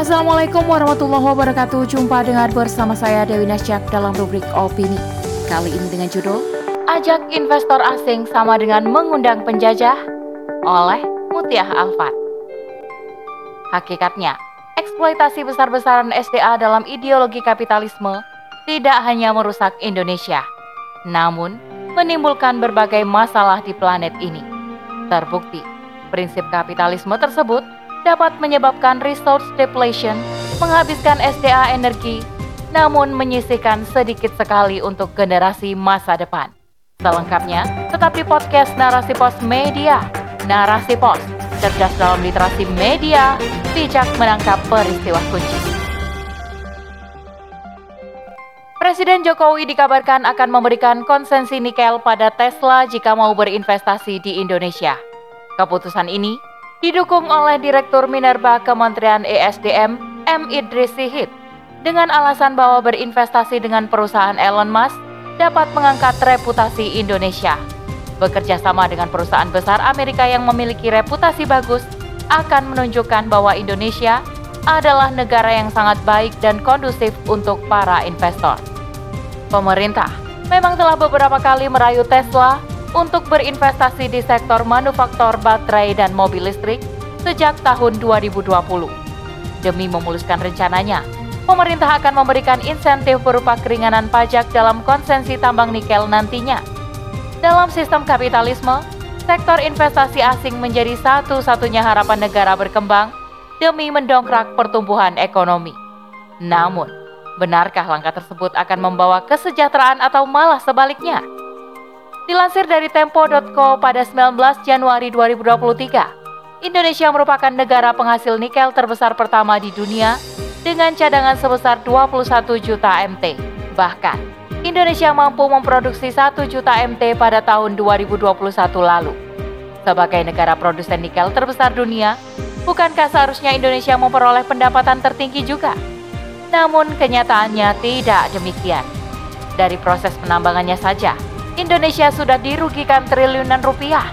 Assalamualaikum warahmatullahi wabarakatuh. Jumpa dengan bersama saya Dewi Nasjak dalam rubrik opini. Kali ini dengan judul Ajak investor asing sama dengan mengundang penjajah oleh Mutiah Alfat. Hakikatnya, eksploitasi besar-besaran SDA dalam ideologi kapitalisme tidak hanya merusak Indonesia, namun menimbulkan berbagai masalah di planet ini. Terbukti, prinsip kapitalisme tersebut dapat menyebabkan resource depletion, menghabiskan SDA energi, namun menyisihkan sedikit sekali untuk generasi masa depan. Selengkapnya, tetap di podcast Narasi Pos Media. Narasi Pos, cerdas dalam literasi media, bijak menangkap peristiwa kunci. Presiden Jokowi dikabarkan akan memberikan konsensi nikel pada Tesla jika mau berinvestasi di Indonesia. Keputusan ini didukung oleh Direktur Minerba Kementerian ESDM M. Idris Sihid dengan alasan bahwa berinvestasi dengan perusahaan Elon Musk dapat mengangkat reputasi Indonesia. Bekerja sama dengan perusahaan besar Amerika yang memiliki reputasi bagus akan menunjukkan bahwa Indonesia adalah negara yang sangat baik dan kondusif untuk para investor. Pemerintah memang telah beberapa kali merayu Tesla untuk berinvestasi di sektor manufaktur baterai dan mobil listrik sejak tahun 2020. Demi memuluskan rencananya, pemerintah akan memberikan insentif berupa keringanan pajak dalam konsensi tambang nikel nantinya. Dalam sistem kapitalisme, sektor investasi asing menjadi satu-satunya harapan negara berkembang demi mendongkrak pertumbuhan ekonomi. Namun, benarkah langkah tersebut akan membawa kesejahteraan atau malah sebaliknya? Dilansir dari Tempo.co pada 19 Januari 2023, Indonesia merupakan negara penghasil nikel terbesar pertama di dunia dengan cadangan sebesar 21 juta MT. Bahkan, Indonesia mampu memproduksi 1 juta MT pada tahun 2021 lalu. Sebagai negara produsen nikel terbesar dunia, bukankah seharusnya Indonesia memperoleh pendapatan tertinggi juga? Namun kenyataannya tidak demikian. Dari proses penambangannya saja, Indonesia sudah dirugikan triliunan rupiah,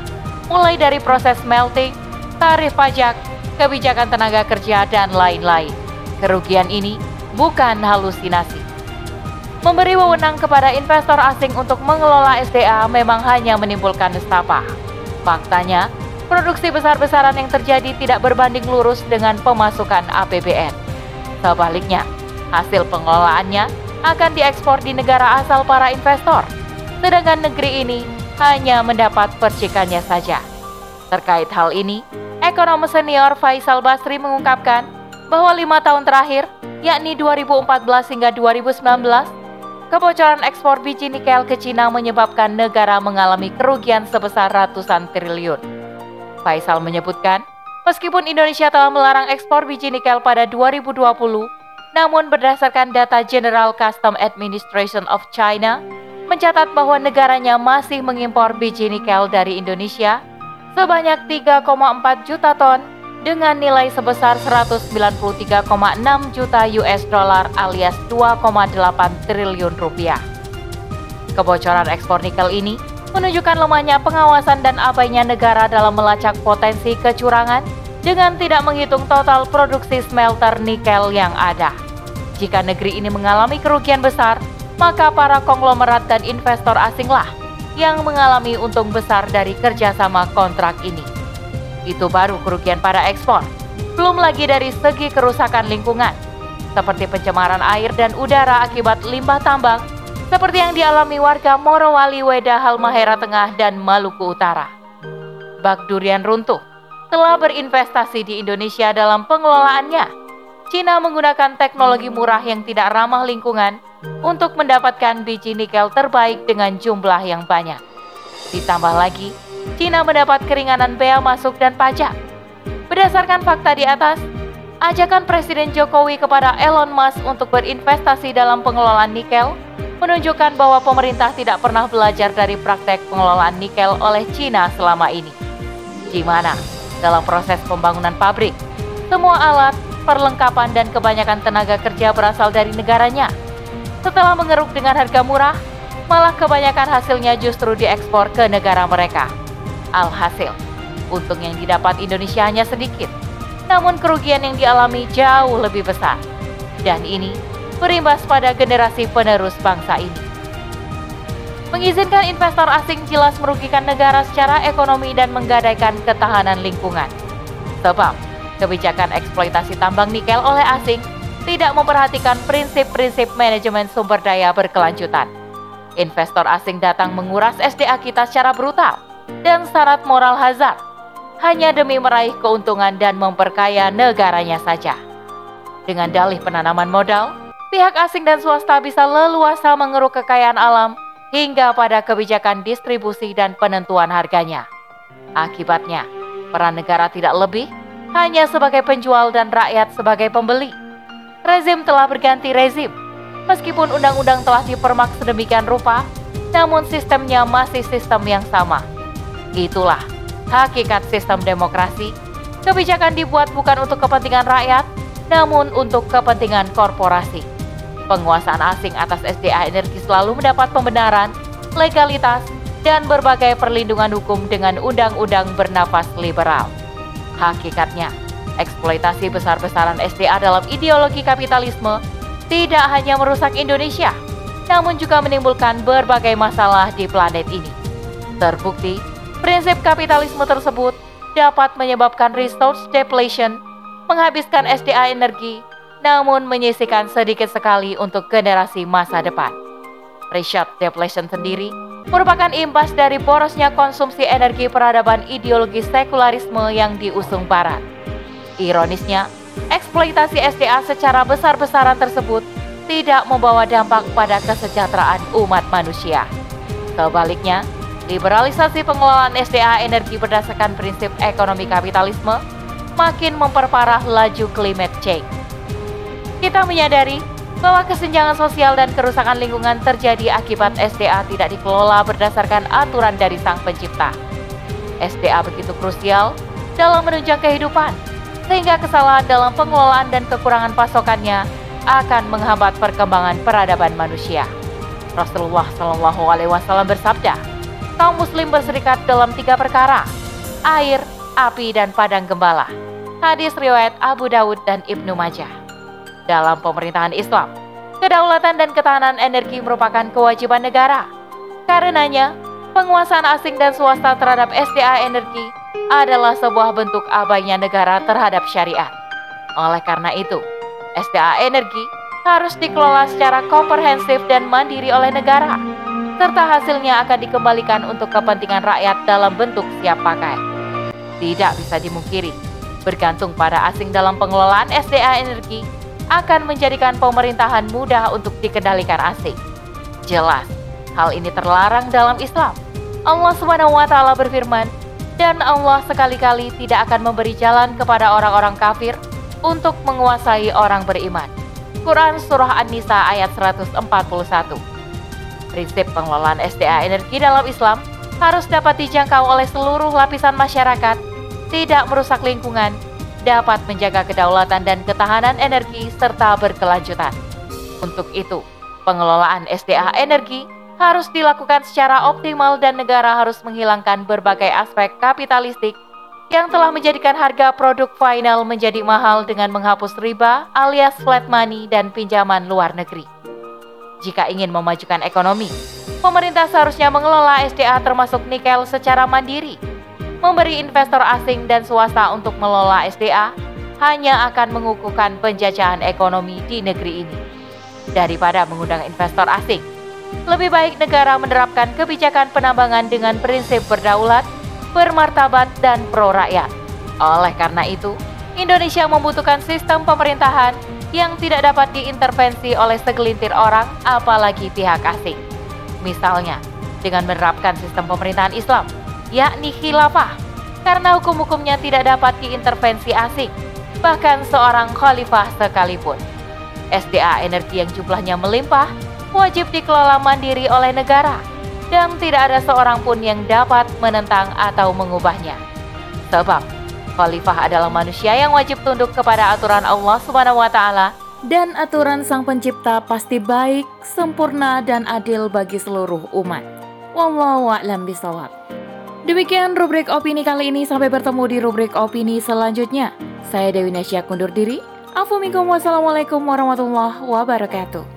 mulai dari proses melting, tarif pajak, kebijakan tenaga kerja, dan lain-lain. Kerugian ini bukan halusinasi. Memberi wewenang kepada investor asing untuk mengelola SDA memang hanya menimbulkan nestapa. Faktanya, produksi besar-besaran yang terjadi tidak berbanding lurus dengan pemasukan APBN. Sebaliknya, hasil pengelolaannya akan diekspor di negara asal para investor sedangkan negeri ini hanya mendapat percikannya saja. Terkait hal ini, ekonom senior Faisal Basri mengungkapkan bahwa lima tahun terakhir, yakni 2014 hingga 2019, kebocoran ekspor biji nikel ke Cina menyebabkan negara mengalami kerugian sebesar ratusan triliun. Faisal menyebutkan, meskipun Indonesia telah melarang ekspor biji nikel pada 2020, namun berdasarkan data General Custom Administration of China, mencatat bahwa negaranya masih mengimpor biji nikel dari Indonesia sebanyak 3,4 juta ton dengan nilai sebesar 193,6 juta US dollar alias 2,8 triliun rupiah. Kebocoran ekspor nikel ini menunjukkan lemahnya pengawasan dan abainya negara dalam melacak potensi kecurangan dengan tidak menghitung total produksi smelter nikel yang ada. Jika negeri ini mengalami kerugian besar, maka para konglomerat dan investor asinglah yang mengalami untung besar dari kerjasama kontrak ini. Itu baru kerugian para ekspor, belum lagi dari segi kerusakan lingkungan, seperti pencemaran air dan udara akibat limbah tambang, seperti yang dialami warga Morowali, Weda, Halmahera Tengah, dan Maluku Utara. Bak durian runtuh telah berinvestasi di Indonesia dalam pengelolaannya Cina menggunakan teknologi murah yang tidak ramah lingkungan untuk mendapatkan biji nikel terbaik dengan jumlah yang banyak. Ditambah lagi, Cina mendapat keringanan bea masuk dan pajak. Berdasarkan fakta di atas, ajakan Presiden Jokowi kepada Elon Musk untuk berinvestasi dalam pengelolaan nikel menunjukkan bahwa pemerintah tidak pernah belajar dari praktek pengelolaan nikel oleh Cina selama ini. Di mana, dalam proses pembangunan pabrik, semua alat, perlengkapan dan kebanyakan tenaga kerja berasal dari negaranya. Setelah mengeruk dengan harga murah, malah kebanyakan hasilnya justru diekspor ke negara mereka. Alhasil, untung yang didapat Indonesia hanya sedikit. namun kerugian yang dialami jauh lebih besar. Dan ini berimbas pada generasi penerus bangsa ini. Mengizinkan investor asing jelas merugikan negara secara ekonomi dan menggadaikan ketahanan lingkungan. Sebab, kebijakan eksploitasi tambang nikel oleh asing tidak memperhatikan prinsip-prinsip manajemen sumber daya berkelanjutan. Investor asing datang menguras SDA kita secara brutal dan syarat moral hazard hanya demi meraih keuntungan dan memperkaya negaranya saja. Dengan dalih penanaman modal, pihak asing dan swasta bisa leluasa mengeruk kekayaan alam hingga pada kebijakan distribusi dan penentuan harganya. Akibatnya, peran negara tidak lebih hanya sebagai penjual dan rakyat sebagai pembeli. Rezim telah berganti rezim. Meskipun undang-undang telah dipermak sedemikian rupa, namun sistemnya masih sistem yang sama. Itulah hakikat sistem demokrasi, kebijakan dibuat bukan untuk kepentingan rakyat, namun untuk kepentingan korporasi. Penguasaan asing atas SDA energi selalu mendapat pembenaran, legalitas, dan berbagai perlindungan hukum dengan undang-undang bernafas liberal. Hakikatnya, eksploitasi besar-besaran SDA dalam ideologi kapitalisme tidak hanya merusak Indonesia, namun juga menimbulkan berbagai masalah di planet ini. Terbukti, Prinsip kapitalisme tersebut dapat menyebabkan resource depletion, menghabiskan SDA energi, namun menyisikan sedikit sekali untuk generasi masa depan. Resource depletion sendiri merupakan imbas dari borosnya konsumsi energi peradaban ideologi sekularisme yang diusung Barat. Ironisnya, eksploitasi SDA secara besar-besaran tersebut tidak membawa dampak pada kesejahteraan umat manusia. Sebaliknya, Liberalisasi pengelolaan SDA energi berdasarkan prinsip ekonomi kapitalisme makin memperparah laju climate change. Kita menyadari bahwa kesenjangan sosial dan kerusakan lingkungan terjadi akibat SDA tidak dikelola berdasarkan aturan dari Sang Pencipta. SDA begitu krusial dalam menunjang kehidupan, sehingga kesalahan dalam pengelolaan dan kekurangan pasokannya akan menghambat perkembangan peradaban manusia. Rasulullah Shallallahu Alaihi Wasallam bersabda, kaum muslim berserikat dalam tiga perkara, air, api, dan padang gembala. Hadis riwayat Abu Dawud dan Ibnu Majah. Dalam pemerintahan Islam, kedaulatan dan ketahanan energi merupakan kewajiban negara. Karenanya, penguasaan asing dan swasta terhadap SDA energi adalah sebuah bentuk abainya negara terhadap syariat. Oleh karena itu, SDA energi harus dikelola secara komprehensif dan mandiri oleh negara serta hasilnya akan dikembalikan untuk kepentingan rakyat dalam bentuk siap pakai. Tidak bisa dimungkiri, bergantung pada asing dalam pengelolaan SDA energi akan menjadikan pemerintahan mudah untuk dikendalikan asing. Jelas, hal ini terlarang dalam Islam. Allah SWT berfirman, dan Allah sekali-kali tidak akan memberi jalan kepada orang-orang kafir untuk menguasai orang beriman. Quran Surah An-Nisa ayat 141 Prinsip pengelolaan SDA energi dalam Islam harus dapat dijangkau oleh seluruh lapisan masyarakat, tidak merusak lingkungan, dapat menjaga kedaulatan dan ketahanan energi serta berkelanjutan. Untuk itu, pengelolaan SDA energi harus dilakukan secara optimal dan negara harus menghilangkan berbagai aspek kapitalistik yang telah menjadikan harga produk final menjadi mahal dengan menghapus riba alias flat money dan pinjaman luar negeri jika ingin memajukan ekonomi. Pemerintah seharusnya mengelola SDA termasuk nikel secara mandiri. Memberi investor asing dan swasta untuk mengelola SDA hanya akan mengukuhkan penjajahan ekonomi di negeri ini. Daripada mengundang investor asing, lebih baik negara menerapkan kebijakan penambangan dengan prinsip berdaulat, bermartabat, dan pro rakyat. Oleh karena itu, Indonesia membutuhkan sistem pemerintahan yang tidak dapat diintervensi oleh segelintir orang, apalagi pihak asing. Misalnya, dengan menerapkan sistem pemerintahan Islam, yakni khilafah, karena hukum-hukumnya tidak dapat diintervensi asing, bahkan seorang khalifah sekalipun. SDA energi yang jumlahnya melimpah wajib dikelola mandiri oleh negara dan tidak ada seorang pun yang dapat menentang atau mengubahnya. Sebab Khalifah adalah manusia yang wajib tunduk kepada aturan Allah Subhanahu wa taala dan aturan Sang Pencipta pasti baik, sempurna dan adil bagi seluruh umat. Wallahu a'lam bishawab. Demikian rubrik opini kali ini. Sampai bertemu di rubrik opini selanjutnya. Saya Dewi Nasya kundur diri. Assalamualaikum warahmatullahi wabarakatuh.